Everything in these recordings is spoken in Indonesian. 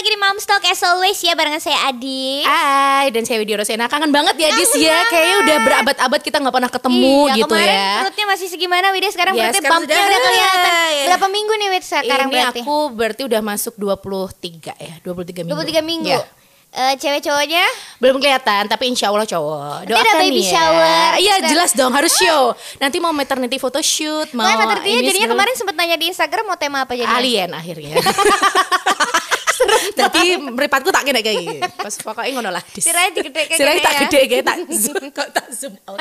lagi di Mom Talk as always ya barengan saya Adi. Hai, dan saya Widya Rosena kangen banget ya Dis Kangen ya. banget. Kayaknya udah berabad-abad kita nggak pernah ketemu Iya, gitu kemarin ya. perutnya masih segimana Widya sekarang Ya, perutnya sekarang sudah- udah kelihatan. Iya. Berapa minggu nih Widya sekarang Ini berarti? aku berarti udah masuk 23 ya, 23 minggu. 23 minggu. Ya. Eh, cewek cowoknya Belum kelihatan, tapi insya Allah cowok. Nanti ada Doakan baby ya. shower. Iya jelas dong harus show. Nanti mau maternity photoshoot, mau Mau maternity ini jadinya segala- kemarin sempat nanya di Instagram mau tema apa jadi? alien akhirnya. Jadi meripatku tak kena kayak gitu. Pas pokoknya ngono lah. Digede kayak Sirai tak ya. gede kayak tak zoom kok tak zoom out.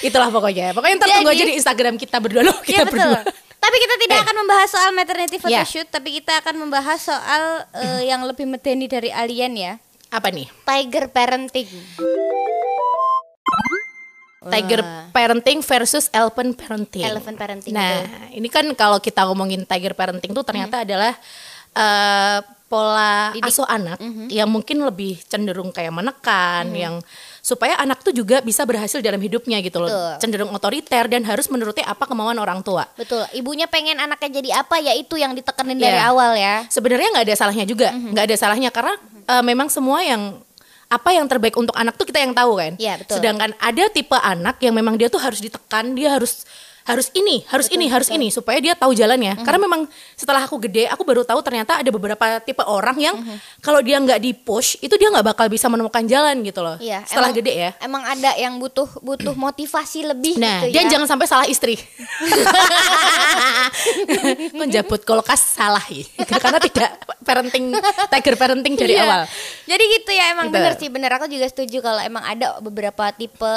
Itulah pokoknya. Pokoknya ntar tunggu aja di Instagram kita berdua loh, Iya kita betul. berdua. Tapi kita tidak Eh. akan membahas soal maternity photoshoot, tapi kita akan membahas soal eh, yang lebih medeni dari alien ya. Apa nih? Tiger parenting. Tiger parenting versus elephant parenting. Elephant parenting, Nah, ini kan kalau kita ngomongin tiger parenting tuh ternyata adalah eh, pola asuh anak yang mungkin lebih cenderung kayak menekan, yang supaya anak tuh juga bisa berhasil dalam hidupnya gitu loh. Betul. Cenderung otoriter dan harus menuruti apa kemauan orang tua. Betul. Ibunya pengen anaknya jadi apa ya itu yang ditekenin Iya. dari awal ya. Sebenarnya nggak ada salahnya juga, nggak ada salahnya karena eh, memang semua yang apa yang terbaik untuk anak tuh kita yang tahu kan. Iya, betul. Sedangkan ada tipe anak yang memang dia tuh harus ditekan, dia harus harus ini, harus ini, harus ini supaya dia tahu jalannya. Karena memang setelah aku gede, aku baru tahu ternyata ada beberapa tipe orang yang kalau dia nggak di push itu dia nggak bakal bisa menemukan jalan gitu loh. Iya. Setelah emang- gede ya. Emang ada yang butuh butuh motivasi lebih Nah, gitu dan ya. jangan sampai salah istri. Menjabut kulkas salah ya. Karena tidak parenting tiger parenting dari Iya. awal. Jadi gitu ya emang Gitu. bener sih bener aku juga setuju kalau emang ada beberapa tipe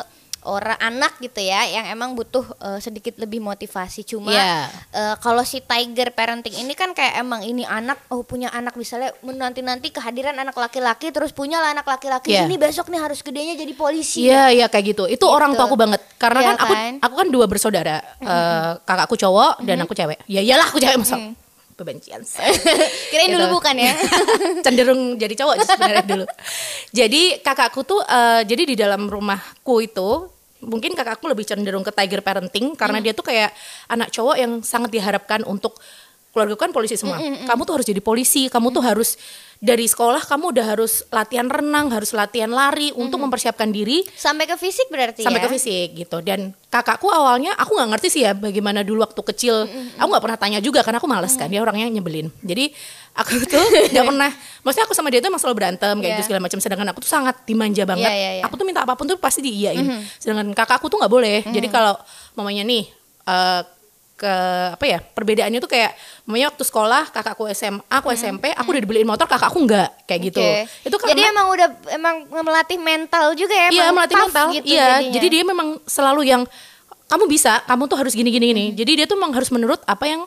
orang anak gitu ya yang emang butuh eh, sedikit lebih motivasi cuma Iya. eh, kalau si tiger parenting ini kan kayak emang ini anak oh punya anak misalnya nanti nanti kehadiran anak laki-laki terus punya lah anak laki-laki Iya. ini besok nih harus gedenya jadi polisi Iya, iya kayak gitu. Itu orang tua aku banget. Karena Iya kan aku kan? aku kan dua bersaudara. Eh, kakakku cowok dan aku cewek. Ya iyalah aku cewek masa kebencian. kirain Gitu. dulu bukan ya Cenderung jadi cowok sebenarnya dulu. Jadi kakakku tuh eh, jadi di dalam rumahku itu mungkin kakakku lebih cenderung ke tiger parenting karena Hmm. dia tuh kayak anak cowok yang sangat diharapkan untuk keluarga kan polisi semua. Hmm, Kamu tuh harus jadi polisi, kamu tuh harus dari sekolah kamu udah harus latihan renang, harus latihan lari untuk mempersiapkan diri. Sampai ke fisik berarti sampai ya? ke fisik gitu. Dan kakakku awalnya aku nggak ngerti sih ya bagaimana dulu waktu kecil. Aku nggak pernah tanya juga karena aku males kan dia orangnya nyebelin. Jadi aku tuh nggak pernah maksudnya aku sama dia tuh emang selalu berantem kayak Iya. gitu segala macam. Sedangkan aku tuh sangat dimanja banget. Iya, iya, iya. aku tuh minta apa pun tuh pasti diiyain. Sedangkan kakakku tuh nggak boleh. Jadi kalau mamanya nih eh, ke apa ya perbedaannya tuh kayak mamanya waktu sekolah kakakku SMA aku SMP aku udah dibeliin motor kakakku nggak kayak gitu Oke. itu jadi karena- emang udah emang melatih mental juga ya Iya melatih mental. gitu iya, jadinya. jadi dia memang selalu yang kamu bisa, kamu tuh harus gini gini gini. Hmm. Jadi dia tuh memang harus menurut apa yang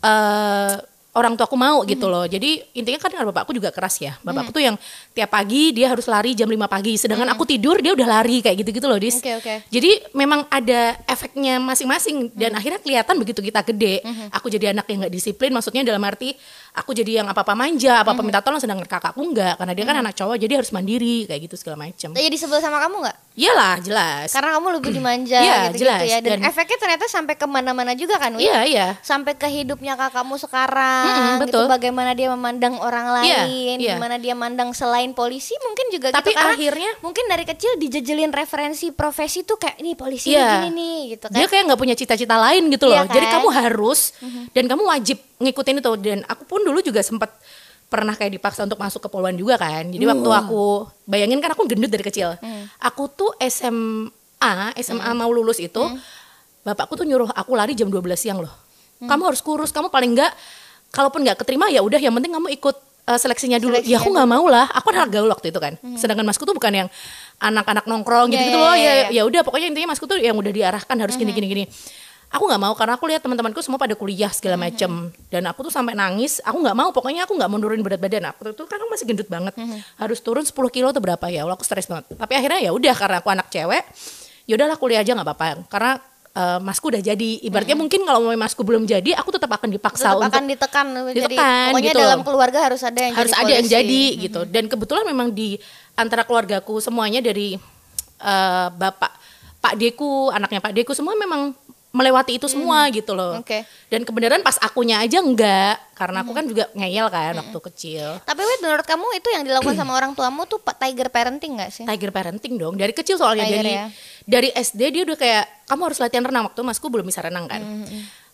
eh orang tua aku mau Hmm. gitu loh. Jadi intinya kan karena bapakku juga keras ya. Bapakku tuh yang tiap pagi dia harus lari jam 5 pagi, sedangkan aku tidur dia udah lari kayak gitu-gitu loh, Dis. Hmm. Oke, oke. Jadi memang ada efeknya masing-masing dan Hmm. akhirnya kelihatan begitu kita gede, aku jadi anak yang nggak disiplin, maksudnya dalam arti aku jadi yang apa-apa manja, apa-apa Hmm. minta tolong sedangkan kakakku enggak karena dia kan anak cowok jadi harus mandiri kayak gitu segala macam. jadi sebel sama kamu nggak Iyalah, jelas. karena kamu lebih dimanja Iya, gitu, jelas. ya dan, Dan- efeknya ternyata sampai ke mana-mana juga kan? Iya, iya. sampai ke hidupnya kakakmu sekarang gitu betul. bagaimana dia memandang orang Iya, lain iya. gimana dia mandang selain polisi mungkin juga Tapi gitu akhirnya- mungkin dari kecil dijejelin referensi profesi tuh kayak ini polisi Iya. gini nih gitu kan Dia kayak nggak punya cita-cita lain gitu loh. Iya Jadi kan? kamu harus dan kamu wajib ngikutin itu. Dan aku pun dulu juga sempat pernah kayak dipaksa untuk masuk ke poluan juga kan. Jadi waktu aku bayangin kan aku gendut dari kecil. Aku tuh SMA, SMA mau lulus itu, bapakku tuh nyuruh aku lari jam 12 siang loh. Kamu harus kurus, kamu paling nggak kalaupun nggak keterima ya udah yang penting kamu ikut uh, seleksinya dulu. Seleksinya ya aku nggak mau lah. Aku anak gaul waktu itu kan. Sedangkan masku tuh bukan yang anak-anak nongkrong Iya, gitu-gitu iya, loh. iya, Ya iya. ya udah pokoknya intinya masku tuh yang udah diarahkan harus gini gini gini aku nggak mau karena aku lihat teman-temanku semua pada kuliah segala macem. Dan aku tuh sampai nangis. Aku nggak mau pokoknya aku nggak mau nurunin berat badan. Aku tuh kan aku masih gendut banget. Harus turun 10 kilo atau berapa ya? Allah aku stres banget. Tapi akhirnya ya udah karena aku anak cewek ya udahlah kuliah aja nggak apa-apa. Karena eh, masku udah jadi. Ibaratnya mungkin kalau mau masku belum jadi aku tetap akan dipaksa tetap untuk akan ditekan jadi ditekan, pokoknya gitu. dalam keluarga harus ada yang harus jadi ada yang jadi gitu. Dan kebetulan memang di antara keluargaku semuanya dari eh, bapak Pak Deku anaknya Pak Deku semua memang melewati itu semua gitu loh. Oke. Dan kebenaran pas akunya aja enggak, karena aku kan juga ngeyel kan waktu kecil. Tapi Wid, menurut kamu itu yang dilakukan sama orang tuamu tuh tiger parenting gak sih? Tiger parenting dong dari kecil soalnya Tiger dari ya. dari SD dia udah kayak kamu harus latihan renang waktu masku belum bisa renang kan.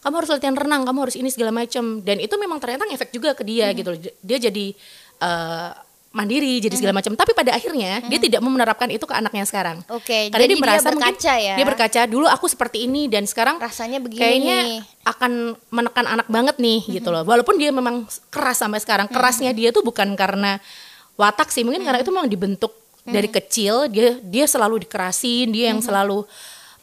Kamu harus latihan renang, kamu harus ini segala macam dan itu memang ternyata ngefek juga ke dia gitu loh. Dia jadi eh, mandiri jadi segala macam. Tapi pada akhirnya dia tidak mau menerapkan itu ke anaknya sekarang. Oke, Karena jadi dia merasa dia mungkin berkaca ya. Dia berkaca dulu aku seperti ini dan sekarang Rasanya begini. kayaknya akan menekan anak banget nih gitu loh. Walaupun dia memang keras sampai sekarang, kerasnya dia tuh bukan karena watak sih, mungkin karena itu memang dibentuk dari kecil. Dia dia selalu dikerasin, dia yang selalu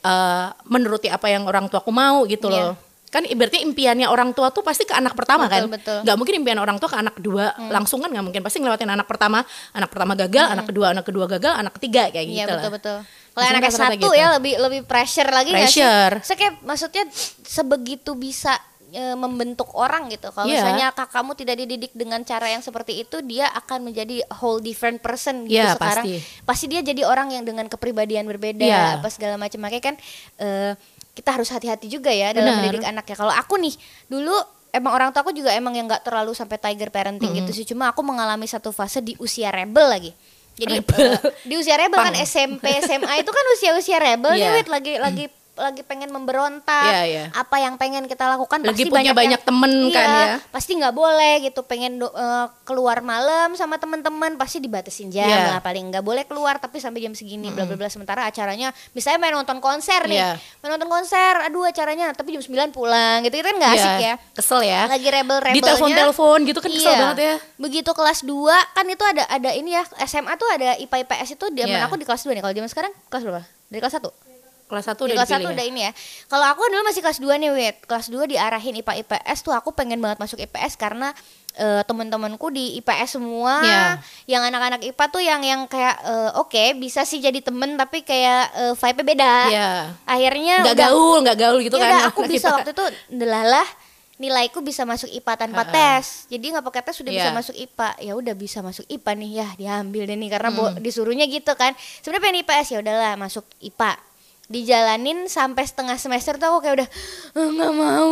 eh, menuruti apa yang orang tuaku mau gitu loh. Kan ibaratnya impiannya orang tua tuh pasti ke anak pertama Betul, kan. betul. Nggak mungkin impian orang tua ke anak kedua langsung kan nggak mungkin. Pasti ngelewatin anak pertama, anak pertama gagal, anak kedua, anak kedua gagal, anak ketiga kayak Iya gitu lah. betul betul. Kalau Biasanya anak rata-rata satu gitu. ya lebih lebih pressure lagi nggak sih? Pressure. Saya kayak maksudnya sebegitu bisa e, membentuk orang gitu. Kalau Iya. misalnya kakakmu tidak dididik dengan cara yang seperti itu, dia akan menjadi whole different person gitu Iya, sekarang. pasti. dia jadi orang yang dengan kepribadian berbeda, Iya. apa segala macam. Makanya kan e, kita harus hati-hati juga ya dalam Benar. mendidik anaknya. Kalau aku nih dulu emang orang tua aku juga emang yang nggak terlalu sampai tiger parenting gitu sih. Cuma aku mengalami satu fase di usia rebel lagi. Jadi Rebel. eh, di usia rebel kan Pang. SMP SMA itu kan usia-usia rebel nih Iya. Wit lagi lagi lagi pengen memberontak Iya, iya. apa yang pengen kita lakukan Lagi pasti punya banyak banyak yang- temen Iya, kan ya. pasti nggak boleh gitu pengen do- eh, keluar malam sama teman-teman pasti dibatasin jam Iya. lah paling nggak boleh keluar tapi sampai jam segini bla bla bla sementara acaranya misalnya main nonton konser nih Iya. main nonton konser aduh acaranya tapi jam 9 pulang gitu itu kan nggak Iya, asik ya Kesel ya. lagi rebel-rebelnya Di telepon-telepon gitu kan kesel Iya. banget ya. Begitu kelas 2 kan itu ada ada ini ya SMA tuh ada IPA IPS itu di zaman Iya. aku di kelas 2 nih. Kalau zaman sekarang kelas berapa? Dari kelas 1. Kelas 1 Di udah kelas 1 dipilih. udah ya? ini ya. Kalau aku dulu masih kelas 2 nih, Wit. Kelas 2 diarahin IPA IPS tuh aku pengen banget masuk IPS karena eh, teman-temanku di IPS semua Iya. yang anak-anak IPA tuh yang yang kayak eh, oke bisa sih jadi temen tapi kayak eh, vibe-nya beda. Iya. Akhirnya Nggak udah- gaul, nggak gaul gitu ya kan. udah aku bisa IPA. waktu itu delalah nilaiku bisa masuk IPA tanpa Ha-ha. tes. Jadi nggak pakai tes sudah bisa Iya. masuk IPA. Ya udah bisa masuk IPA nih ya, diambil deh nih karena Hmm. disuruhnya gitu kan. Sebenarnya pengen IPS ya udahlah masuk IPA. Dijalanin sampai setengah semester tuh aku kayak udah "Eh, nggak mau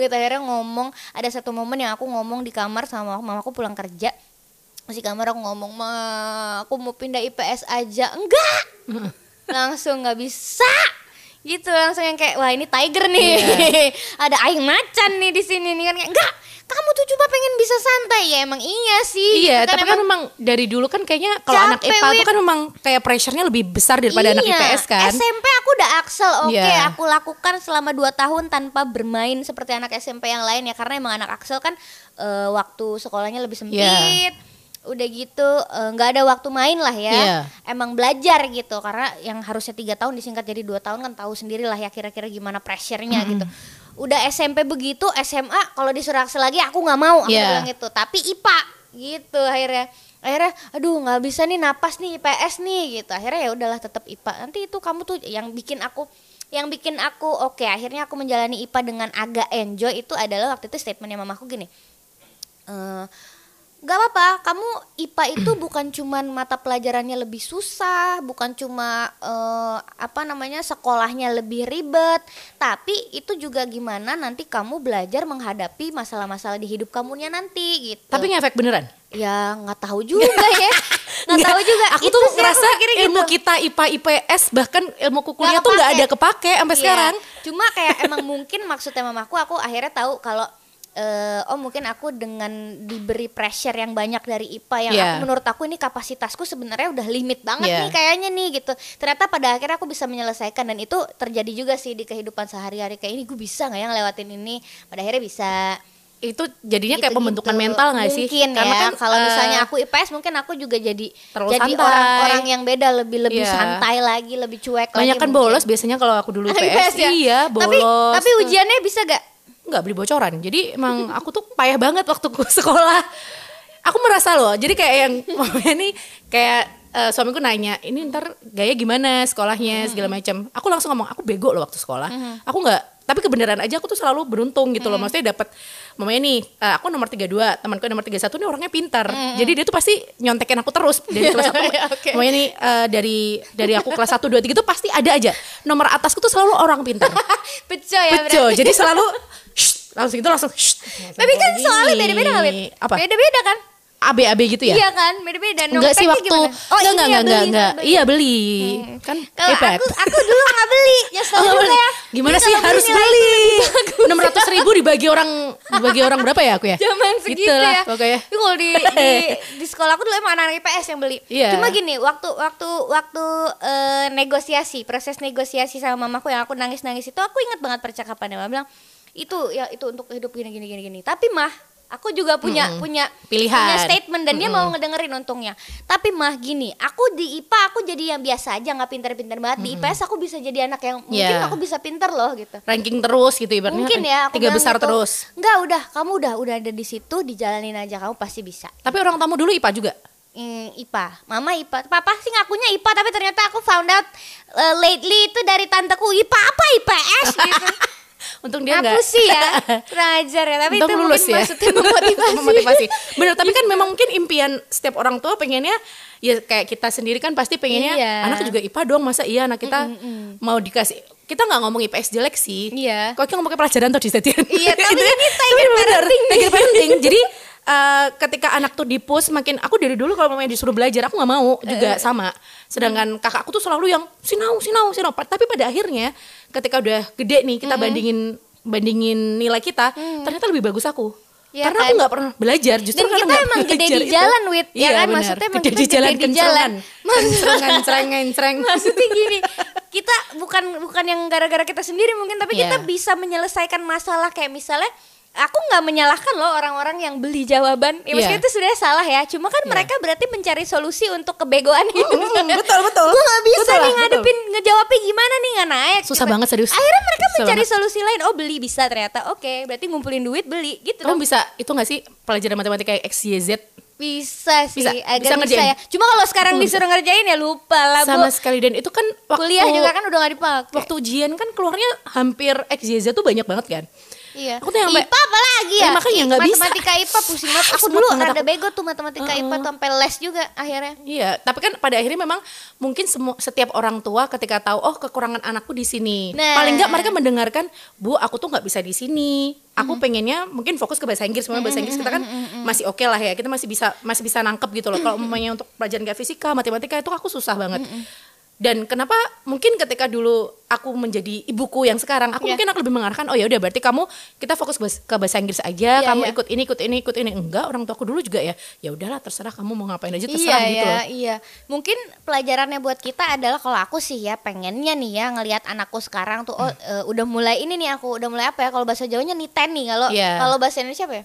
gitu. Akhirnya ngomong ada satu momen yang aku ngomong di kamar sama mamaku pulang kerja. Masih kamar aku ngomong ma aku mau pindah IPS aja. Enggak. Langsung nggak bisa. Gitu langsung yang kayak wah ini tiger nih. Ada aing macan nih di sini nih kan kayak enggak kamu tuh cuma pengen bisa santai ya emang iya sih Iya, Kan tapi kan memang dari dulu kan kayaknya kalau anak IPA itu kan memang kayak pressure-nya lebih besar daripada anak Iya, IPS kan. SMP aku udah aksel oke Iya. aku lakukan selama 2 tahun tanpa bermain seperti anak SMP yang lain ya karena emang anak aksel kan eh, waktu sekolahnya lebih sempit Iya. udah gitu eh, nggak ada waktu main lah ya Iya. emang belajar gitu karena yang harusnya tiga tahun disingkat jadi dua tahun kan tahu sendiri lah ya kira-kira gimana pressure-nya gitu udah SMP begitu SMA kalau disuruh aksel lagi aku nggak mau. Aku Iya. bilang gitu. Tapi IPA gitu akhirnya. Akhirnya aduh nggak bisa nih napas nih IPS nih gitu. Akhirnya ya udahlah tetap IPA nanti itu kamu tuh yang bikin aku yang bikin aku oke akhirnya aku menjalani IPA dengan agak enjoy itu adalah waktu itu statementnya mamaku gini. Eh Gak apa-apa, kamu IPA itu bukan cuman mata pelajarannya lebih susah, bukan cuma eh, apa namanya sekolahnya lebih ribet, tapi itu juga gimana nanti kamu belajar menghadapi masalah-masalah di hidup kamunya nanti gitu. Tapi ngefek beneran. ya nggak tahu juga ya, nggak tahu juga. Aku Itu tuh aku mikirnya ilmu gitu. kita IPA IPS bahkan ilmu kuliah Nggak tuh nggak ada kepake sampai Iya, sekarang. Cuma kayak emang mungkin maksudnya mamaku aku akhirnya tahu kalau eh, oh mungkin aku dengan diberi pressure yang banyak dari IPA yang Iya. aku menurut aku ini kapasitasku sebenarnya udah limit banget Iya. nih kayaknya nih gitu. Ternyata pada akhirnya aku bisa menyelesaikan dan itu terjadi juga sih di kehidupan sehari-hari kayak ini gue bisa nggak ya ngelewatin ini. Pada akhirnya bisa. Itu jadinya kayak Gitu-gitu. pembentukan mental nggak sih? Mungkin Karena ya. kan, kalau eh, misalnya aku IPS mungkin aku juga jadi Terlalu jadi orang-orang yang beda lebih lebih Iya. santai lagi, lebih cuek banyak lagi. kan mungkin. bolos biasanya kalau aku dulu Anak IPS, ya? iya Tapi bolos. tapi ujiannya bisa gak? Nggak beli bocoran. Jadi emang aku tuh payah banget waktu ku sekolah. Aku merasa loh. Jadi kayak yang mamanya nih kayak eh, suamiku nanya, ini ntar gaya gimana sekolahnya segala macam. Aku langsung ngomong, aku bego loh waktu sekolah. Aku nggak tapi kebenaran aja aku tuh selalu beruntung gitu loh maksudnya dapat mamanya nih eh, aku nomor 32 temanku nomor 31 nih orangnya pintar jadi dia tuh pasti nyontekin aku terus dari kelas satu Oke. mamanya nih eh, dari dari aku kelas 1 2 3 tuh pasti ada aja nomor atasku tuh selalu orang pintar Beco ya berarti. jadi selalu langsung itu langsung "Shh." Tapi kan Gini. soalnya beda-beda Wit? apa Beda-beda kan? AB-AB gitu ya Iya kan, beda-beda. Enggak sih waktu gimana? Oh, enggak, ini enggak, ya enggak, enggak. Iya beli Kan Kalau aku aku dulu nggak beli. Nyesel Oh, juga ya. Gimana sih harus itu beli? Enam ratus ribu dibagi orang dibagi orang berapa ya aku ya? Zaman segitu Gitu lah, ya. Pokoknya. Tapi kalau di, di di sekolah aku dulu emang anak-anak IPS yang beli. Iya. Cuma gini, waktu waktu waktu eh, negosiasi, proses negosiasi sama mamaku yang aku nangis-nangis itu aku ingat banget percakapannya. Mama bilang, "Itu ya itu untuk hidup gini gini gini gini." Tapi mah Aku juga punya punya Pilihan. punya statement dan dia mau ngedengerin untungnya. Tapi mah gini, aku di IPA aku jadi yang biasa aja nggak pintar-pintar banget. Di IPS aku bisa jadi anak yang mungkin Iya. aku bisa pintar loh gitu. Ranking terus gitu ibaratnya. Mungkin ya aku Tiga besar gitu. terus. Enggak, udah, kamu udah udah ada di situ, dijalanin aja kamu pasti bisa. Tapi orang tamu dulu IPA juga. Hmm, IPA, mama IPA, papa sih ngakunya IPA tapi ternyata aku found out uh, lately itu dari tanteku IPA apa IPS gitu. Untung dia Aku enggak. sih ya kurang ajar ya, tapi Untung itu lulus mungkin ya. maksudnya memotivasi. Memotivasi. Bener, tapi kan memang mungkin impian setiap orang tua pengennya ya kayak kita sendiri kan pasti pengennya Iya. anak juga IPA dong masa iya anak kita mau dikasih kita nggak ngomong IPS jelek sih. Iya. Kok kita ngomong pelajaran tuh di stadion. Iya, tapi Itu ya. ini parenting nih. tiger parenting. Jadi eh, ketika anak tuh dipus makin aku dari dulu kalau mamanya disuruh belajar aku nggak mau juga sama. Sedangkan kakakku tuh selalu yang sinau sinau sinau. Tapi pada akhirnya ketika udah gede nih kita bandingin bandingin nilai kita ternyata lebih bagus aku. Iya karena kan? aku nggak pernah belajar justru Dan karena kita emang gede di itu. jalan, Wit, ya Iya, kan? benar. Maksudnya emang gede kita di jalan gede di jalan. kencerengan cereng cereng Maksudnya gini, kita bukan bukan yang gara-gara kita sendiri mungkin, tapi Iya. kita bisa menyelesaikan masalah kayak misalnya aku nggak menyalahkan loh orang-orang yang beli jawaban. Ya Iya. itu sudah salah ya. Cuma kan mereka berarti mencari solusi untuk kebegoan mm, betul, betul. Gue nggak bisa Betul lah, nih betul. ngadepin ngejawabnya gimana nih nggak naik. Susah Gitu. banget, serius. Akhirnya mereka Susah mencari banget. solusi lain. Oh beli bisa ternyata. Oke, berarti ngumpulin duit beli gitu kamu dong. bisa itu nggak sih pelajaran matematika kayak X Y Z Bisa sih, Bisa, agak bisa bisa, ngerjain. ya. Cuma kalau sekarang nggak disuruh ngerjain ya lupa lah Bu. sama sekali dan itu kan waktu Kuliah juga kan udah gak dipakai. waktu ujian kan keluarnya hampir X Y Z tuh banyak banget kan Iya. Aku tuh yang IPA apa lagi ya? Ya, makanya nggak bisa. Matematika IPA pusing banget. Aku dulu banget ada aku. bego tuh matematika IPA tuh sampai les juga akhirnya. Iya, tapi kan pada akhirnya memang mungkin semua setiap orang tua ketika tahu oh kekurangan anakku di sini, Nah. paling nggak mereka mendengarkan, bu aku tuh nggak bisa di sini, aku Hmm. pengennya mungkin fokus ke bahasa Inggris, memang bahasa Inggris kita kan masih oke lah ya, kita masih bisa masih bisa nangkep gitu loh. Kalau umpamanya untuk pelajaran kayak fisika, matematika itu aku susah banget. Dan kenapa mungkin ketika dulu aku menjadi ibuku yang sekarang, aku Iya. mungkin aku lebih mengarahkan, oh ya udah berarti kamu kita fokus ke bahasa Inggris aja, Iya, kamu iya. ikut ini ikut ini ikut ini enggak orang tuaku dulu juga ya, ya udahlah terserah kamu mau ngapain aja terserah gitu ya, loh. iya. Mungkin pelajarannya buat kita adalah kalau aku sih ya pengennya nih ya ngelihat anakku sekarang tuh oh eh, udah mulai ini nih aku udah mulai apa ya kalau bahasa Jawanya niten nih kalau Iya. kalau bahasa Indonesia apa ya?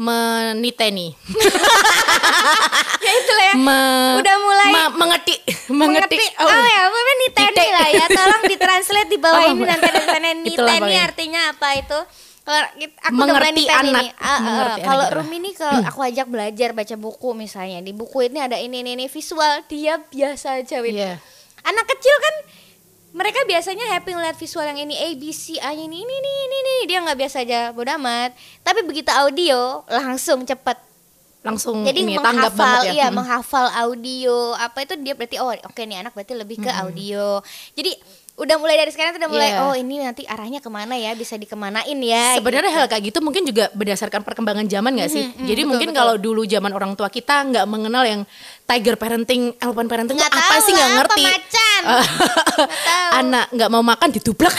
Meniteni ya itulah ya. Me- Udah mulai ma- mengerti mengerti Oh, ya, apa niteni Nite. lah ya. Tolong ditranslate di bawah Apa, ini nanti ada tulisannya niteni artinya apa itu? Kalau aku Mengerti anak. Ah, ah, Mengerti kalau anak, Rumi ini kalau aku ajak belajar baca buku misalnya, di buku ini ada ini ini, ini visual, dia biasa aja. Iya. Anak kecil kan mereka biasanya happy ngeliat visual yang ini A B C A ini ini ini ini, ini. dia nggak biasa aja bodo amat tapi begitu audio langsung cepet langsung jadi ini tanggap menghafal banget ya iya Mm. menghafal audio apa itu dia berarti oh oke nih anak berarti lebih ke audio jadi udah mulai dari sekarang tuh udah mulai Iya. oh ini nanti arahnya ke mana ya bisa dikemanain ya Sebenarnya gitu. hal kayak gitu mungkin juga berdasarkan perkembangan zaman nggak sih? Mhm, mhm, Jadi betul, mungkin kalau dulu zaman orang tua kita nggak mengenal yang tiger parenting, elephant parenting Nggak apa sih nggak ngerti. Nggak tahu. Anak nggak mau makan didublak.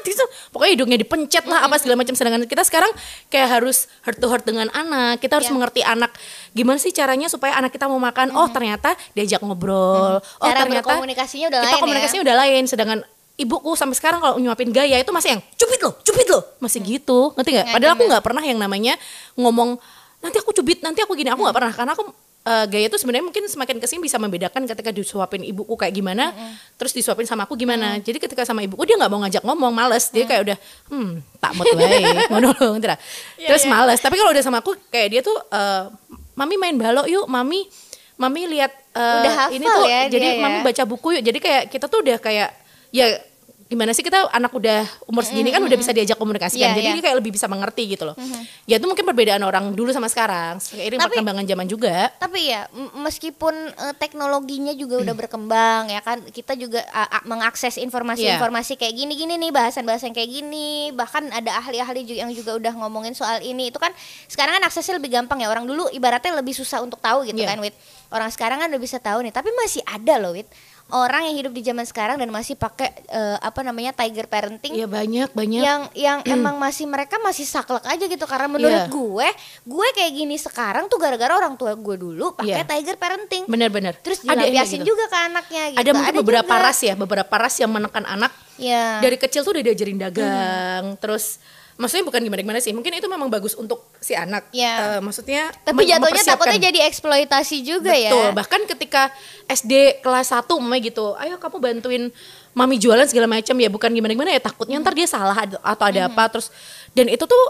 Gitu. Pokoknya hidungnya dipencet lah apa segala macam sedangkan kita sekarang kayak harus heart to heart dengan anak. Kita harus Iya. mengerti anak gimana sih caranya supaya anak kita mau makan. Oh, ternyata diajak ngobrol. Oh, Cara ternyata berkomunikasinya udah kita lain ya. komunikasinya udah lain sedangkan ibuku sampai sekarang kalau nyuapin gaya itu masih yang cubit loh cubit loh masih gitu ngerti nggak padahal aku nggak pernah yang namanya ngomong nanti aku cubit nanti aku gini aku nggak pernah karena aku eh, gaya itu sebenarnya mungkin semakin ke sini bisa membedakan ketika disuapin ibuku kayak gimana terus disuapin sama aku gimana. Jadi ketika sama ibuku dia nggak mau ngajak ngomong males. Dia kayak udah hmm tak mau baik ngono loh ngerti nggak? terus males. Tapi kalau udah sama aku kayak dia tuh eh, mami main balok yuk mami mami lihat eh, Udah hafal ini tuh ya jadi dia ya. mami baca buku yuk. Jadi kayak kita tuh udah kayak ya gimana sih kita anak udah umur segini kan udah bisa diajak komunikasi kan Iya, jadi iya. dia kayak lebih bisa mengerti gitu loh. Ya itu mungkin perbedaan orang dulu sama sekarang seiring Tapi- perkembangan zaman juga. Tapi ya meskipun eh, teknologinya juga udah berkembang ya kan kita juga a- mengakses informasi-informasi kayak gini-gini nih bahasan-bahasan kayak gini. Bahkan ada ahli-ahli juga yang juga udah ngomongin soal ini. Itu kan sekarang kan aksesnya lebih gampang ya. Orang dulu ibaratnya lebih susah untuk tahu gitu Iya. kan Wit. Orang sekarang kan udah bisa tahu nih. Tapi masih ada loh Wit orang yang hidup di zaman sekarang dan masih pakai eh, apa namanya tiger parenting ya banyak banyak yang yang emang masih mereka masih saklek aja gitu karena menurut Iya. gue gue kayak gini sekarang tuh gara-gara orang tua gue dulu pakai Iya. tiger parenting benar-benar terus Ada dilampiasin gitu. juga ke anaknya gitu ada mungkin beberapa juga. ras ya beberapa ras yang menekan anak ya dari kecil tuh udah diajarin dagang terus maksudnya bukan gimana gimana sih mungkin itu memang bagus untuk si anak. Iya. Eh, maksudnya tapi jatuhnya takutnya jadi eksploitasi juga Betul, ya bahkan ketika SD kelas 1 umpamanya gitu, ayo kamu bantuin mami jualan segala macam ya bukan gimana-gimana ya takutnya ntar dia salah atau ada apa terus dan itu tuh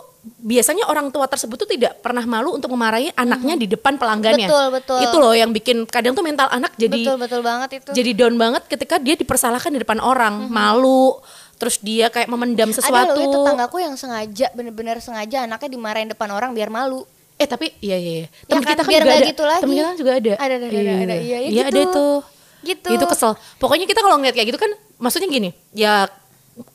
biasanya orang tua tersebut tuh tidak pernah malu untuk memarahi anaknya di depan pelanggannya. Betul, betul. Itu loh yang bikin kadang tuh mental anak jadi betul betul banget itu. jadi down banget ketika dia dipersalahkan di depan orang, malu, terus dia kayak memendam ada sesuatu. loh itu tetanggaku yang sengaja bener-bener sengaja anaknya dimarahin depan orang biar malu Eh tapi iya iya. iya. Ya Temen kan, kita kan biar juga ada. gitu lagi. Temen kita juga ada. Ada, ada, ada, ada. Iya, ya Iya ada gitu. itu. gitu Itu kesel. Pokoknya kita kalau ngeliat kayak gitu kan maksudnya gini, ya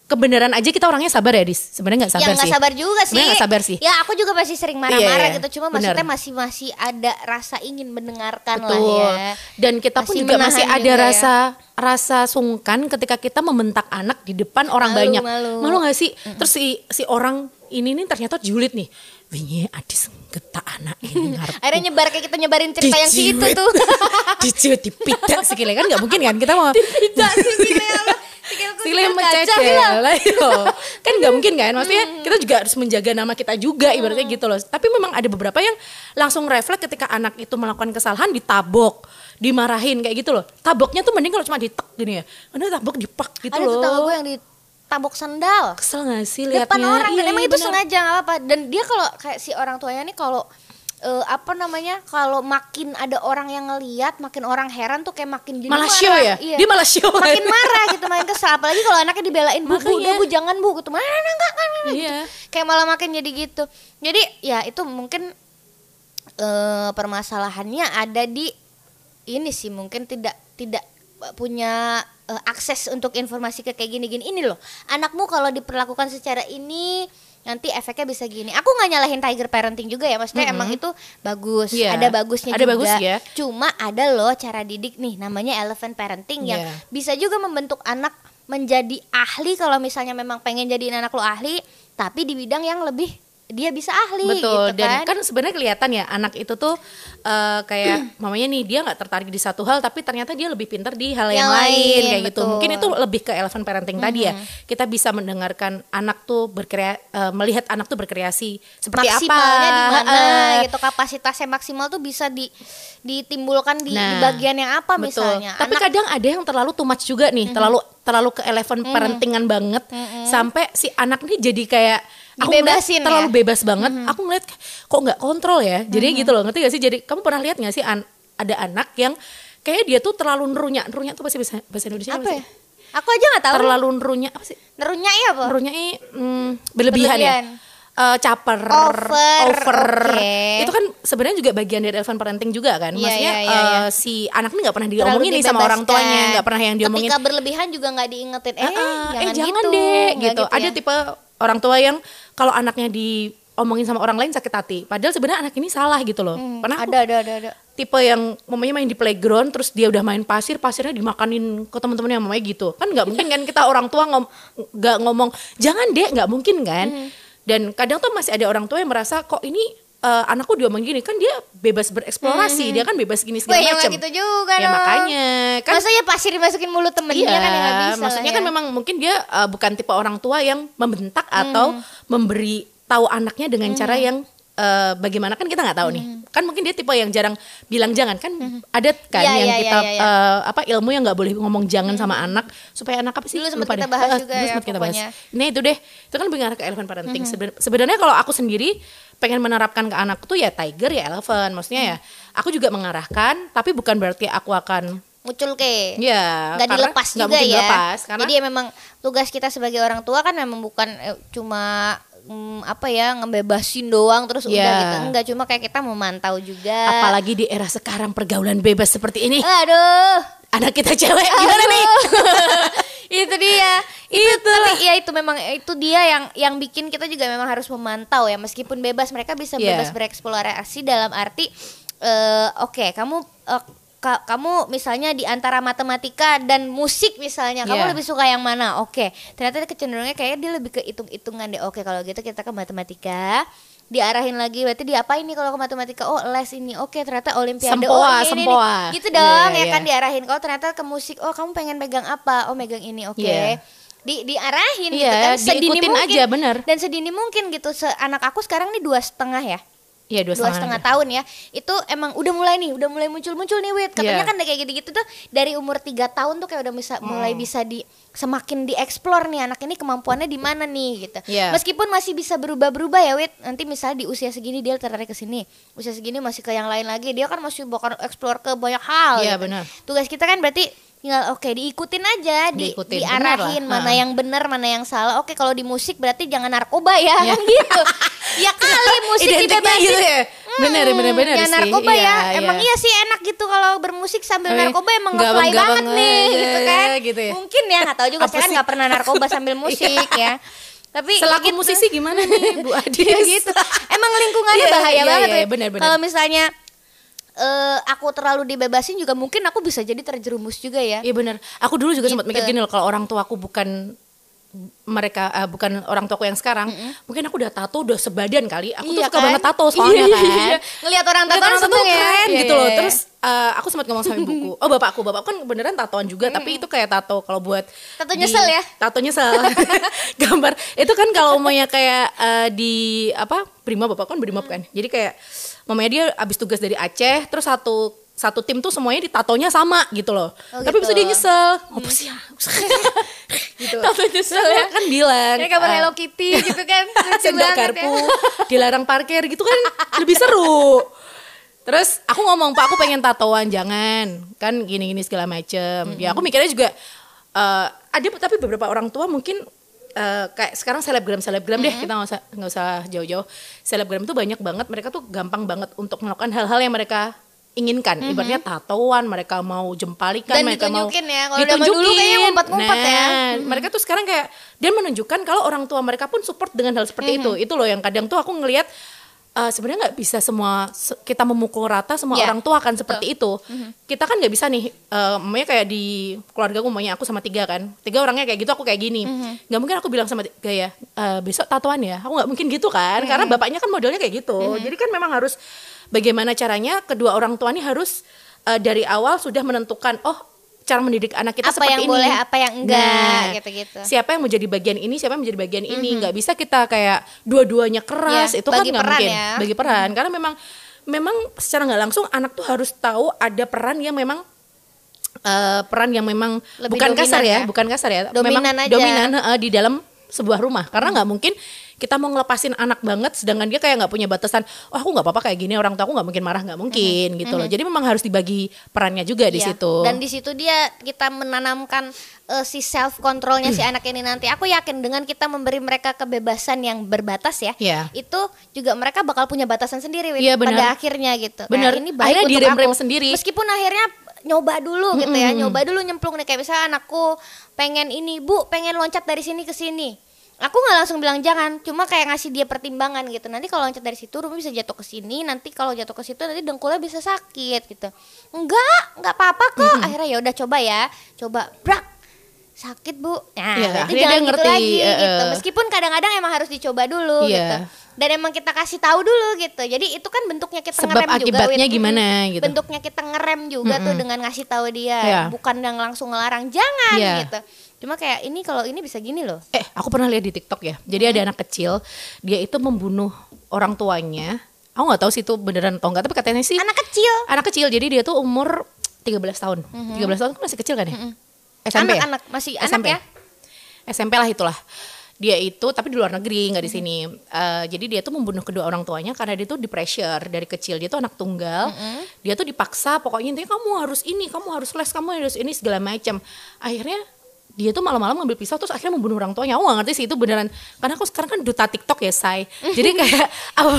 kebenaran aja kita orangnya sabar ya, Dis. Sebenarnya nggak sabar nggak sih. sabar juga sih. Sebenarnya nggak sabar sih. Ya aku juga pasti sering marah-marah Iya, iya, gitu. Cuma benar. maksudnya masih masih ada rasa ingin mendengarkan Betul. lah ya. Dan kita pun Masih juga menahan masih ada juga ya. rasa rasa sungkan ketika kita membentak anak di depan orang Malu, banyak. malu. gak sih? Terus si si orang ini nih ternyata julid nih. Wingi adis getak anak ini ngarep. Akhirnya nyebar kayak kita nyebarin cerita yang si itu tuh. Dijiwet dipidak sikile kan nggak mungkin kan kita mau Tidak sih gila mencecel lah. yo. kan nggak mungkin kan? Maksudnya kita juga harus menjaga nama kita juga ibaratnya gitu loh. Tapi memang ada beberapa yang langsung refleks ketika anak itu melakukan kesalahan ditabok dimarahin kayak gitu loh. Taboknya tuh mending kalau cuma ditek gini ya. Ini tabok dipak gitu Ada loh. tetangga gue yang ditabok sendal. kesel gak sih liatnya? depan orang dan Iya, emang iya, itu sengaja nggak apa-apa. Dan dia kalau kayak si orang tuanya nih kalau eh, apa namanya kalau makin ada orang yang ngeliat makin orang heran tuh kayak makin jadi malah show ya? Iya. dia malah show. Makin marah gitu makin kesal. Apalagi kalau anaknya dibelain bu bu udah bu jangan bu. Gitu mana enggak enggak, enggak, gitu. Iya. kayak malah makin jadi gitu. Jadi ya itu mungkin eh, permasalahannya ada di ini sih mungkin tidak tidak punya eh, akses untuk informasi ke kayak gini-gini. Ini loh anakmu kalau diperlakukan secara ini nanti efeknya bisa gini. Aku nggak nyalahin tiger parenting juga ya maksudnya emang itu bagus. Iya, ada bagusnya ada juga. bagus ya. cuma ada loh cara didik nih namanya elephant parenting yang Iya. bisa juga membentuk anak menjadi ahli kalau misalnya memang pengen jadiin anak lo ahli tapi di bidang yang lebih dia bisa ahli Betul gitu dan kan, kan sebenarnya kelihatan ya anak itu tuh eh, kayak mamanya nih dia nggak tertarik di satu hal tapi ternyata dia lebih pintar di hal yang, Yang lain, lain, kayak gitu. Mungkin itu lebih ke elephant parenting tadi ya. Kita bisa mendengarkan anak tuh berkrea eh, melihat anak tuh berkreasi seperti maksimalnya apa. di mana Heeh. gitu kapasitasnya maksimal tuh bisa di ditimbulkan di, di Nah, bagian yang apa Betul. misalnya Tapi anak kadang ada yang terlalu too much juga nih, terlalu terlalu ke elephant parentingan banget sampai si anak nih jadi kayak aku ngeliat Dibebasin ya? terlalu bebas banget. Aku ngeliat kok nggak kontrol ya. Jadi gitu loh, ngerti gak sih? Jadi kamu pernah lihat nggak sih an- ada anak yang kayak dia tuh terlalu nerunya, nerunya tuh pasti bahasa, bahasa Indonesia apa sih? ya aku aja nggak tahu Terlalu nerunya apa sih? nerunya ya apa Nerunya ini hmm, berlebihan, Berlebihan. ya. Eh, caper, Over, over. oke. itu kan sebenarnya juga bagian dari elephant parenting juga kan. Iya, Maksudnya iya, iya, iya. eh, si anak ini nggak pernah diomongin nih sama orang tuanya, nggak pernah yang diomongin. ketika berlebihan juga nggak diingetin eh, "Ah, ah, jangan, eh jangan gitu. deh Nggak gitu. Ada ya. tipe orang tua yang kalau anaknya diomongin sama orang lain sakit hati. Padahal sebenarnya anak ini salah gitu loh. Hmm, Pernah ada ada ada ada tipe yang mamanya main di playground terus dia udah main pasir pasirnya dimakanin ke teman-temannya mamanya gitu kan nggak mungkin kan kita orang tua ngom nggak ngomong jangan deh nggak mungkin kan Hmm. dan kadang tuh masih ada orang tua yang merasa kok ini eh, anakku diomong gini kan dia bebas bereksplorasi dia kan bebas gini Hmm. Segala ya macam gitu juga ya makanya kan masa ya pasir dimasukin mulut temennya Iya, kan ya bisa maksudnya lah kan ya. memang mungkin dia uh, bukan tipe orang tua yang membentak atau Hmm. memberi tahu anaknya dengan cara yang uh, bagaimana kan kita nggak tahu nih. Kan mungkin dia tipe yang jarang bilang jangan kan ada kan Hmm. Iya, yang iya, kita iya, iya. uh, apa ilmu yang nggak boleh ngomong jangan sama anak supaya anak apa sih? Dulu sempat kita bahas Uh, juga dulu ya, kita bahas. Hmm. Nah itu deh, itu kan mengarah ke elephant parenting. Seben- Sebenarnya kalau aku sendiri pengen menerapkan ke anak tuh ya tiger ya elephant. Maksudnya ya Hmm. aku juga mengarahkan, tapi bukan berarti aku akan muncul ke Iya, nggak dilepas juga ya dilepas, karena jadi ya memang tugas kita sebagai orang tua kan memang bukan eh, cuma mm, apa ya ngebebasin doang terus udah Iya. gitu enggak cuma kayak kita memantau juga apalagi di era sekarang pergaulan bebas seperti ini. aduh Anak kita cewek gimana nih? itu dia. Itu tapi ya itu memang itu dia yang yang bikin kita juga memang harus memantau ya. Meskipun bebas mereka bisa Iya. bebas bereksplorasi dalam arti eh, oke kamu eh, ka- kamu misalnya di antara matematika dan musik misalnya kamu Iya. lebih suka yang mana? Oke. Ternyata kecenderungannya kayak dia lebih ke hitung-hitungan deh. Oke kalau gitu kita ke matematika diarahin lagi berarti diapain nih kalau ke matematika? Oh les ini. Oke ternyata olimpiade. Oh Sempoa, ini, ini, sempoa. nih. gitu dong Iya, ya iya. kan diarahin. Kalau ternyata ke musik. Oh kamu pengen pegang apa? Oh megang ini. Oke. Iya. di diarahin gitu Iya, kan. Sedini mungkin. aja, bener. dan sedini mungkin gitu. Se anak aku sekarang nih dua setengah ya Iya dua dua setengah tahun ya itu emang udah mulai nih udah mulai muncul muncul nih wit katanya Iya. kan kayak gitu gitu tuh dari umur tiga tahun tuh kayak udah bisa Hmm. mulai bisa di semakin dieksplor nih anak ini kemampuannya di mana nih gitu Iya. meskipun masih bisa berubah-berubah ya wit nanti misalnya di usia segini dia tertarik ke sini usia segini masih ke yang lain lagi dia kan masih bakal eksplor ke banyak hal Iya, gitu. benar. tugas kita kan berarti tinggal oke diikutin aja di, Diikutin, diarahin mana Ha. yang benar mana yang salah oke kalau di musik berarti jangan narkoba ya Iya. kan gitu ya kali musik dibebasin gitu ya? Bener, bener, bener ya sih. narkoba Iya, ya iya. emang iya sih enak gitu kalau bermusik sambil Tapi narkoba emang nggak ngefly banget bang- nih gitu kan gitu ya. mungkin ya nggak tahu juga saya kan nggak pernah narkoba sambil musik ya tapi Selaku gitu. musisi gimana nih Bu Adis? Ya gitu emang lingkungannya Iya, bahaya iya, banget iya, benar. kalau misalnya eh, aku terlalu dibebasin juga mungkin aku bisa jadi terjerumus juga ya Iya benar. Aku dulu juga sempat Gitu. mikir gini loh kalau orang tua aku bukan mereka eh, bukan orang tuaku yang sekarang, mungkin aku udah tato udah sebadan kali. Aku tuh Iya suka kan? banget tato soalnya Iya, kan. iya. Ngelihat orang tato orang seneng ya. keren Iya, gitu iya, loh. iya. Terus eh, aku sempat ngomong sama ibuku, oh bapakku, bapakku kan beneran tatoan juga, tapi itu kayak tato kalau buat Tato di- nyesel ya? Tato nyesel. Gambar itu kan kalau umumnya kayak eh, di apa? Brimob bapak kan Brimob kan. Jadi kayak mamanya dia abis tugas dari Aceh, terus satu satu tim tuh semuanya ditatonya sama gitu loh. Oh, tapi gitu. bisa dia nyesel. Apa sih ya? gitu Tato nyesel ya kan bilang. Kayak gambar eh, Hello Kitty gitu kan banget garpu ya dilarang parkir gitu kan lebih seru terus aku ngomong pak aku pengen tatoan jangan kan gini gini segala macem ya aku mikirnya juga eh, ada tapi beberapa orang tua mungkin eh, kayak sekarang selebgram selebgram deh kita nggak usah nggak usah jauh-jauh selebgram tuh banyak banget mereka tuh gampang banget untuk melakukan hal-hal yang mereka inginkan ibaratnya tatoan mereka mau jempalikan Dan mereka mau ditunjukin ya. Kalau zaman dulu kayaknya ngumpet-ngumpet ya. Nah, mereka tuh sekarang kayak dan menunjukkan kalau orang tua mereka pun support dengan hal seperti itu Mm-hmm. itu loh yang kadang tuh aku ngelihat eh, sebenarnya nggak bisa semua se- kita memukul rata semua Iya, orang tua akan seperti itu. Kita kan nggak bisa nih umpamanya kayak di keluarga aku umpamanya aku sama tiga kan. Tiga orangnya kayak gitu aku kayak gini. Nggak mungkin aku bilang sama tiga ya "Eh, besok tatoan ya? Aku nggak mungkin gitu kan karena bapaknya kan modelnya kayak gitu. Jadi kan memang harus bagaimana caranya kedua orang tua ini harus eh, dari awal sudah menentukan oh cara mendidik anak kita Apa seperti yang ini boleh, apa yang enggak, Nah, gitu-gitu. siapa yang menjadi bagian ini siapa yang menjadi bagian ini nggak bisa kita kayak dua-duanya keras Iya, itu kan nggak mungkin ya. bagi peran karena memang memang secara nggak langsung anak tuh harus tahu ada peran yang memang eh, peran yang memang Lebih bukan kasar ya, ya? bukan kasar ya Dominan memang aja. dominan eh, di dalam sebuah rumah karena nggak mungkin kita mau ngelepasin anak banget sedangkan dia kayak nggak punya batasan oh aku nggak apa-apa kayak gini orang tua aku nggak mungkin marah nggak mungkin gitu loh jadi memang harus dibagi perannya juga di Iya. situ Dan di situ dia kita menanamkan eh, si self controlnya si anak ini nanti. Aku yakin dengan kita memberi mereka kebebasan yang berbatas ya, Iya. itu juga mereka bakal punya batasan sendiri benar. pada akhirnya gitu. Benar. Nah, ini baik Akhirnya untuk aku. sendiri. Meskipun akhirnya nyoba dulu gitu ya, nyoba dulu nyemplung nih kayak misalnya anakku pengen ini, Bu, pengen loncat dari sini ke sini. Aku nggak langsung bilang jangan, cuma kayak ngasih dia pertimbangan gitu. Nanti kalau loncat dari situ rumah bisa jatuh ke sini, nanti kalau jatuh ke situ nanti dengkulnya bisa sakit gitu. Enggak, enggak apa-apa kok. Akhirnya ya udah coba ya. Coba brak. Sakit, Bu. Nah, berarti akhirnya jangan dia gitu ngerti, lagi eh, gitu. eh. Meskipun kadang-kadang emang harus dicoba dulu Iya. gitu. Dan emang kita kasih tahu dulu gitu. Jadi itu kan bentuknya kita Sebab ngerem juga. akibatnya Win. gimana gitu. Bentuknya kita ngerem juga tuh dengan ngasih tahu dia, Iya. bukan yang langsung ngelarang jangan Iya. gitu. Cuma kayak ini kalau ini bisa gini loh. Eh, aku pernah lihat di TikTok ya. Jadi ada anak kecil, dia itu membunuh orang tuanya. Aku nggak tahu sih itu beneran atau enggak, tapi katanya sih Anak kecil. anak kecil. Jadi dia tuh umur 13 tahun. 13 tahun kan masih kecil kan ya? SMP ya? Anak-anak masih anak SMP. ya. SMP lah itulah. dia itu tapi di luar negeri nggak di sini Eh, jadi dia tuh membunuh kedua orang tuanya karena dia tuh di pressure dari kecil dia tuh anak tunggal dia tuh dipaksa pokoknya intinya kamu harus ini kamu harus les kamu harus ini segala macam akhirnya dia tuh malam-malam ngambil pisau terus akhirnya membunuh orang tuanya. Aku gak ngerti sih itu beneran. Karena aku sekarang kan duta TikTok ya, say. Jadi kayak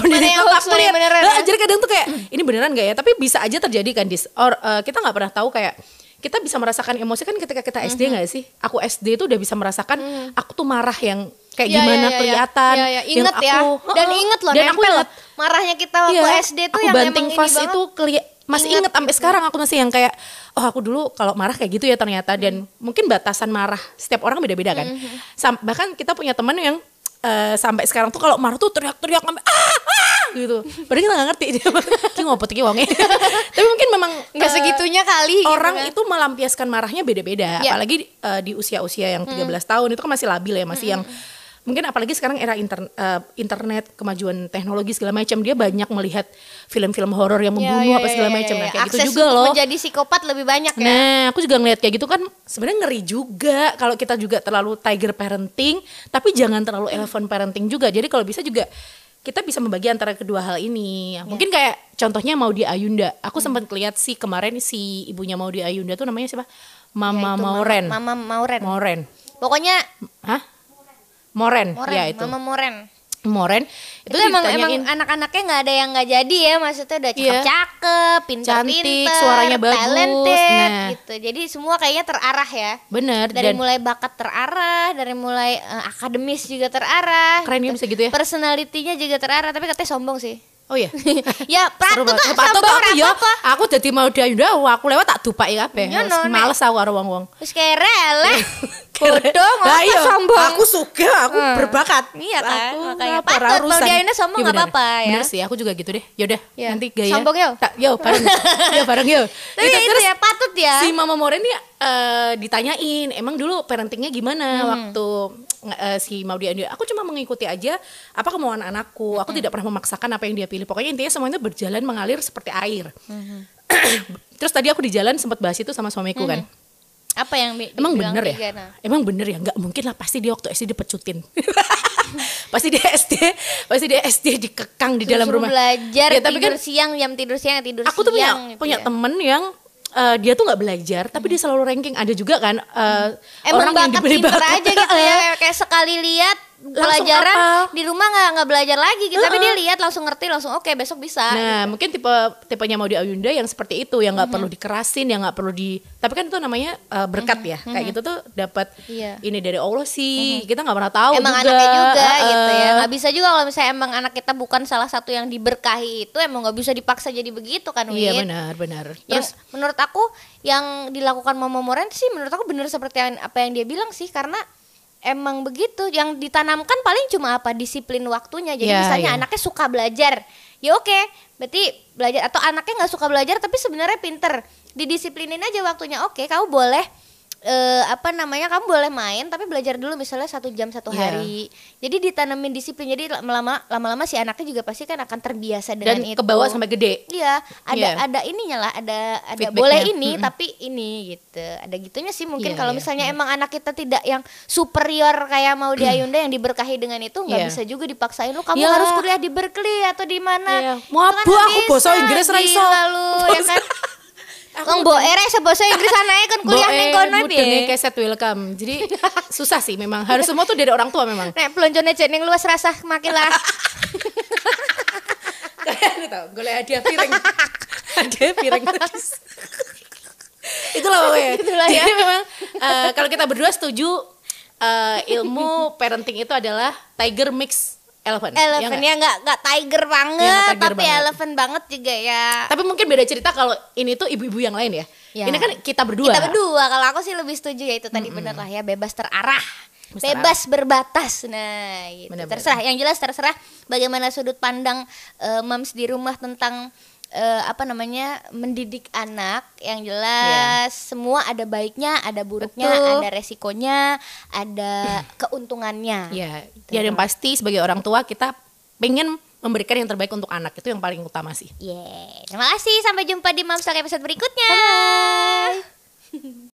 di Mana yang aku lihat. beneran, Nah? Jadi kadang tuh kayak ini beneran gak ya? Tapi bisa aja terjadi kan, Dis. Or eh, kita nggak pernah tahu kayak kita bisa merasakan emosi kan ketika kita SD Mhm. nggak sih? Aku SD tuh udah bisa merasakan aku tuh marah yang kayak Iya, gimana iya, iya, kelihatan. iya, iya. yang Ingat ya. aku, Dan Heeh. inget loh, Dan aku inget. Marahnya kita waktu Iya, SD tuh aku yang banting emang fast itu keli- masih Ingat inget sampai gitu. sekarang aku masih yang kayak oh aku dulu kalau marah kayak gitu ya ternyata dan mungkin batasan marah setiap orang beda-beda kan Mhm. Sam- bahkan kita punya teman yang eh, sampai sekarang tuh kalau marah tuh teriak-teriak sampai ah, ah gitu. Padahal kita nggak ngerti dia ki ngopot ki wongnya tapi mungkin memang Nggak eh, segitunya kali gitu orang kan. itu melampiaskan marahnya beda-beda. Ya. apalagi eh, di usia-usia yang 13 tahun itu kan masih labil ya masih yang mungkin apalagi sekarang era inter- eh, internet kemajuan teknologi segala macam dia banyak melihat film-film horor yang Ya, membunuh ya, apa ya, segala ya, macam ya, nah ya. kayak gitu Akses juga untuk loh menjadi psikopat lebih banyak ya. Nah, aku juga ngeliat kayak gitu kan sebenarnya ngeri juga kalau kita juga terlalu tiger parenting, tapi jangan terlalu elephant parenting juga. Jadi kalau bisa juga kita bisa membagi antara kedua hal ini. Ya. Mungkin kayak contohnya mau di Ayunda. Aku Hmm. sempat lihat sih kemarin si ibunya mau di Ayunda tuh namanya siapa? Mama Ya, itu Mauren. Mama Mauren. Moren. Pokoknya Hah? Moren. Moren, Ya itu. Mama Moren. Moren. Itu, emang emang ditanyain, anak-anaknya nggak ada yang nggak jadi ya, maksudnya udah Iya. cakep-cakep, pinter-pinter, Cantik, suaranya bagus. talented, Nah. gitu. Jadi semua kayaknya terarah ya. bener Dari dan mulai bakat terarah, dari mulai eh, akademis juga terarah. keren ya bisa gitu ya. Personalitinya juga terarah, tapi katanya sombong sih. Oh iya. ya patut banget. lah Patut aku ya. Aku jadi mau di Ayunda, wah, aku lewat tak dupai kabeh. Iya. Males aku karo wong-wong. Kayak rela. Bodoh, ngapa iya, sombong? Aku suka, aku Hmm. berbakat. Iya kan, Aku makanya ngapa, patut, ora kalau urusan. di Ayunda sombong Iya, nggak bener. apa-apa, ya. Bener sih, aku juga gitu deh. Yaudah, Iya. nanti gaya. Sombong, yo. Tak, yo bareng. yo bareng yo. Tapi itu terus ya patut ya. si Mama Moren nih eh, ditanyain, emang dulu parentingnya gimana Hmm. waktu eh, si Maudi Andi? Aku cuma mengikuti aja apa kemauan anakku. Aku Hmm. tidak pernah memaksakan apa yang dia pilih. Pokoknya intinya semuanya berjalan mengalir seperti air. Hmm. Terus tadi aku di jalan sempat bahas itu sama suamiku kan. Apa yang bi- Emang bener ya? Tiga, nah? Emang bener ya? Nggak mungkin lah pasti dia waktu SD dipecutin. pasti dia SD, pasti dia SD dikekang di dalam rumah. belajar Ya, tapi tidur kan siang jam tidur siang tidur aku tuh punya gitu punya ya. temen yang eh, dia tuh nggak belajar, tapi dia selalu ranking. Ada juga kan eh, Emang orang yang diberi bakat. aja gitu ya kayak, sekali lihat pelajaran di rumah nggak nggak belajar lagi gitu tapi Heeh. dia lihat langsung ngerti langsung oke besok bisa Nah, mungkin tipe tipenya mau di Ayunda yang seperti itu, yang nggak perlu dikerasin, yang nggak perlu di. Tapi kan itu namanya eh, berkat ya, kayak gitu tuh dapat Iya. ini dari Allah sih. Kita nggak pernah tahu emang juga. anaknya juga Eh, gitu ya nggak bisa juga kalau misalnya emang anak kita bukan salah satu yang diberkahi itu emang nggak bisa dipaksa jadi begitu kan Win Iya benar benar. yang Terus menurut aku yang dilakukan Mama Moren sih menurut aku bener seperti yang- apa yang dia bilang sih karena emang begitu yang ditanamkan paling cuma apa? Disiplin waktunya. Jadi Ya, misalnya ya. anaknya suka belajar. Ya oke berarti belajar atau anaknya nggak suka belajar tapi sebenarnya pinter. Didisiplinin aja waktunya. Oke kamu boleh eh, apa namanya kamu boleh main tapi belajar dulu misalnya satu jam satu Ya. hari jadi ditanamin disiplin jadi lama-lama lama-lama si anaknya juga pasti kan akan terbiasa dengan dan itu ke bawah sampai gede. Iya, ada Iya. ada ininya lah, ada ada boleh ini Mm-mm. tapi ini gitu. Ada gitunya sih mungkin Iya, kalau iya. misalnya emang anak kita tidak yang superior kayak mau di Ayunda yang diberkahi dengan itu nggak Iya. bisa juga dipaksain lu kamu Iya. harus kuliah di Berkeley atau di mana. Mau kan apa nggak aku bahasa Inggris ra iso. gila lu, ya kan. Wong mbok ere bahasa Inggris anaknya kan kuliah ning kono piye. keset welcome. Jadi susah sih memang. Harus semua tuh dari orang tua memang. Nek pelonjone jeneng luas rasa makin lah. Kalian tau, gue hadiah piring. hadiah piring tadis. Itulah pokoknya. Itulah ya. Jadi memang eh, kalau kita berdua setuju eh, ilmu parenting itu adalah tiger mix elephant. ya Eleven nggak? ya nggak nggak tiger banget, Iya, nggak tiger tapi banget. eleven banget juga ya. Tapi mungkin beda cerita kalau ini tuh ibu-ibu yang lain ya. Ya. Ini kan kita berdua. Kita berdua kalau aku sih lebih setuju ya itu tadi bener lah ya bebas terarah. Bebas Bebas berbatas. Nah, gitu. Terserah yang jelas terserah bagaimana sudut pandang eh, moms di rumah tentang eh, apa namanya mendidik anak yang jelas semua ada baiknya, ada buruknya, Betul. ada resikonya, ada keuntungannya. Ya, Gitu. ya yang pasti sebagai orang tua kita pengen memberikan yang terbaik untuk anak itu yang paling utama sih. Yeah. Terima kasih sampai jumpa di Moms Talk episode berikutnya.